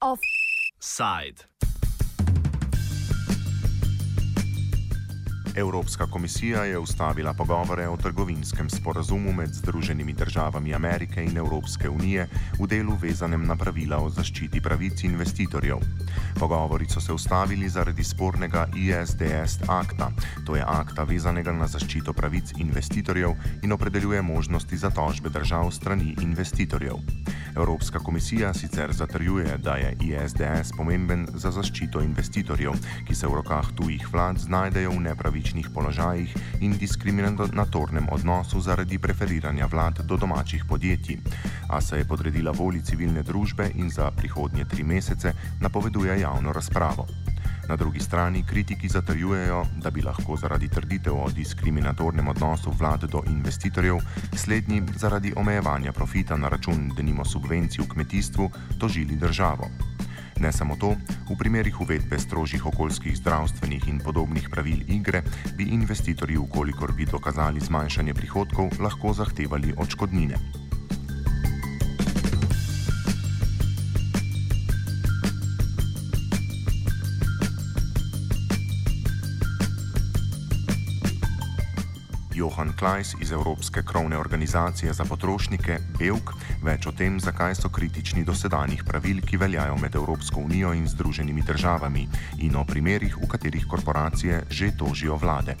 Offside. Evropska komisija je ustavila pogovore o trgovinskem sporazumu med Združenimi državami Amerike in Evropske unije v delu vezanem na pravila o zaščiti pravic investitorjev. Pogovori so se ustavili zaradi spornega ISDS akta, to je akta vezanega na zaščito pravic investitorjev in opredeljuje možnosti za tožbe držav strani investitorjev. Evropska komisija sicer zatrjuje, da je ISDS pomemben za zaščito investitorjev, ki se v rokah tujih vlad znajdejo v nepravičnih položajih in diskriminatornem odnosu zaradi preferiranja vlad do domačih podjetij. A se je podredila volji civilne družbe in za prihodnje tri mesece napoveduje javno razpravo. Na drugi strani kritiki zatrjujejo, da bi lahko zaradi trditev o diskriminatornem odnosu vlad do investitorjev slednji zaradi omejevanja profita na račun denimo subvencij v kmetijstvu tožili državo. Ne samo to, v primerih uvedbe strožjih okoljskih, zdravstvenih in podobnih pravil igre bi investitorji, ukolikor bi dokazali zmanjšanje prihodkov, lahko zahtevali odškodnine. Johan Klajs iz Evropske krovne organizacije za potrošnike BEUK več o tem, zakaj so kritični do sedanjih pravil, ki veljajo med Evropsko unijo in Združenimi državami in o primerih, v katerih korporacije že tožijo vlade.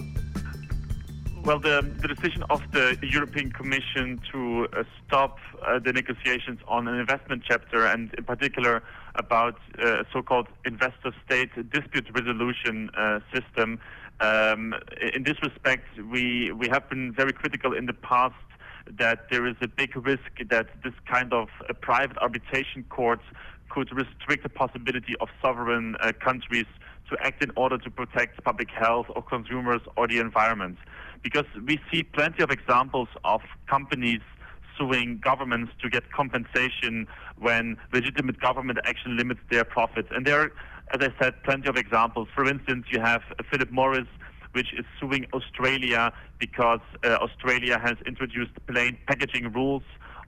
Well, the, the, decision of the European Commission to uh, stop uh, the negotiations on an investment chapter and, in particular, about uh, so called investor state dispute resolution uh, system Um, in this respect, we, we have been very critical in the past that there is a big risk that this kind of uh, private arbitration court could restrict the possibility of sovereign uh, countries to act in order to protect public health or consumers or the environment. Because we see plenty of examples of companies suing governments to get compensation when legitimate government action limits their profits. And there as I said, plenty of examples. For instance, you have Philip Morris, which is suing Australia because uh, Australia has introduced plain packaging rules.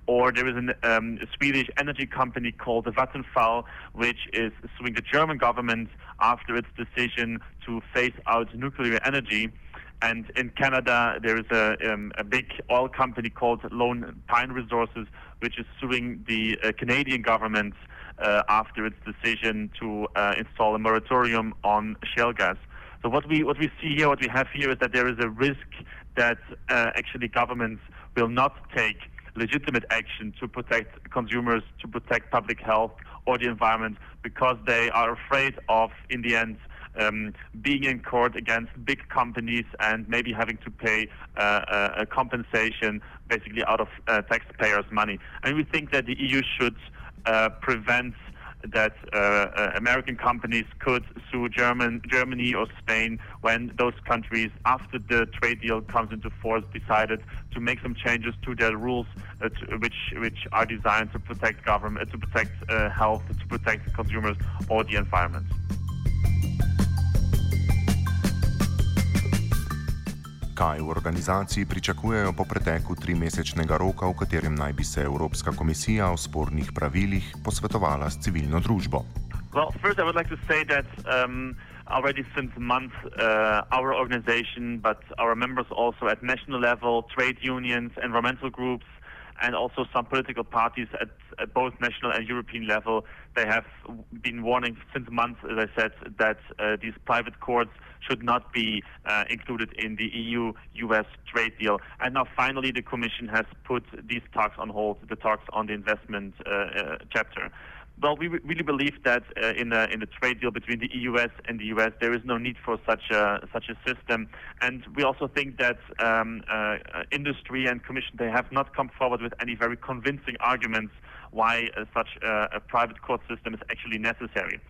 Or there is um, a Swedish energy company called the Vattenfall, which is suing the German government after its decision to phase out nuclear energy. And in Canada, there is a, um, a big oil company called Lone Pine Resources, which is suing the uh, Canadian government uh, after its decision to uh, install a moratorium on shale gas. So what we what we see here, what we have here, is that there is a risk that uh, actually governments will not take legitimate action to protect consumers, to protect public health or the environment, because they are afraid of, in the end, um, being in court against big companies and maybe having to pay uh, a compensation basically out of uh, taxpayers' money. And we think that the EU should uh, prevent that uh, uh, American companies could sue German, Germany or Spain when those countries, after the trade deal comes into force, decided to make some changes to their rules, uh, to, which which are designed to protect government, to protect uh, health, to protect consumers or the environment. Kaj v organizaciji pričakujejo po preteku trimesečnega roka, v katerem naj bi se Evropska komisija o spornih pravilih posvetovala s civilno družbo. Well, first, I would like to say that um, already since months, uh, our organization, but our members also at national level, trade unions, environmental groups, and also some political parties at, at, both national and European level, they have been warning since months, as I said, that uh, these private courts should not be uh, included in the EU-US trade deal. And now finally the Commission has put these talks on hold, the talks on the investment uh, uh chapter. Well, we really believe that uh, in, a, in the trade deal between the EU.S. and the U.S., there is no need for such a such a system, and we also think that um, uh, industry and Commission they have not come forward with any very convincing arguments why uh, such a private court system is actually necessary.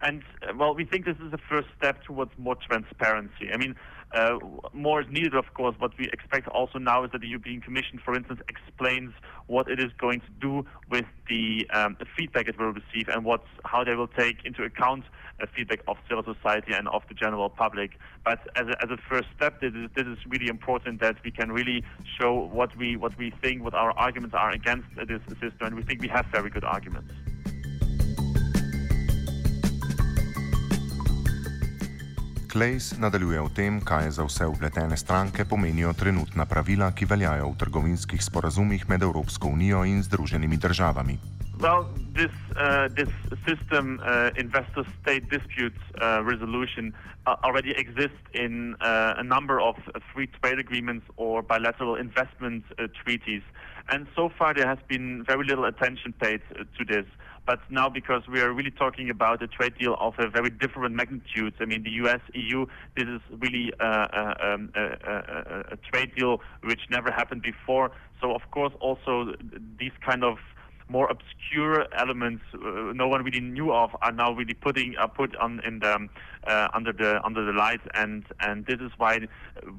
And uh, well, we think this is the first step towards more transparency. I mean, uh, more is needed, of course. What we expect also now is that the European Commission, for instance, explains what it is going to do with the, um, the feedback it will receive and what how they will take into account uh, feedback of civil society and of the general public. But as a, as a first step, this is, this is really important that we can really show what we what we think, what our arguments are against this system, and we think we have very good arguments. Klejs nadaljuje o tem, kaj za vse upletene stranke pomenijo trenutna pravila, ki veljajo v trgovinskih sporazumih med Evropsko unijo in Združenimi državami. Well, this uh, this system, uh, investor state dispute uh, resolution, uh, already exists in uh, a number of free trade agreements or bilateral investment uh, treaties, and so far there has been very little attention paid to this. But now, because we are really talking about a trade deal of a very different magnitude, I mean, the US, EU, this is really um, a, a, a trade deal which never happened before. So, of course, also these kind of more obscure elements uh, no one really knew of are now really putting are put on in the uh, under the under the lights. And and this is why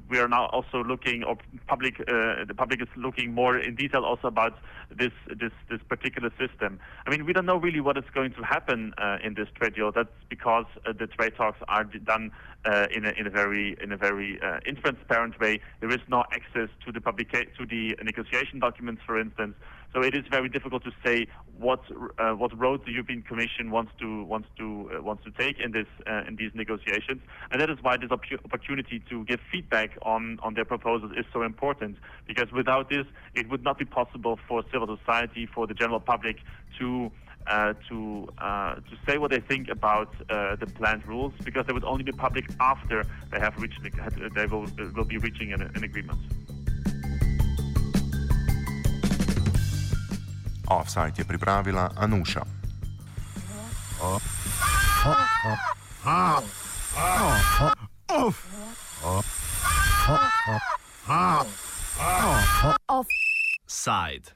we are now also looking or public uh, the public is looking more in detail also about this this this particular system. I mean we don't know really what is going to happen uh, in this trade deal. That's because uh, the trade talks are done uh, in a in a very in a very intransparent way. There is no access to the public to the negotiation documents for instance so it is very difficult to say what uh, what road the European Commission wants to wants to uh, wants to take in this uh, in these negotiations, and that is why this op opportunity to give feedback on on their proposals is so important. Because without this, it would not be possible for civil society, for the general public, to uh, to uh, to say what they think about uh, the planned rules, because they would only be public after they have reached they will will be reaching an, an agreement. Offside je pripravila Anuša. Offside.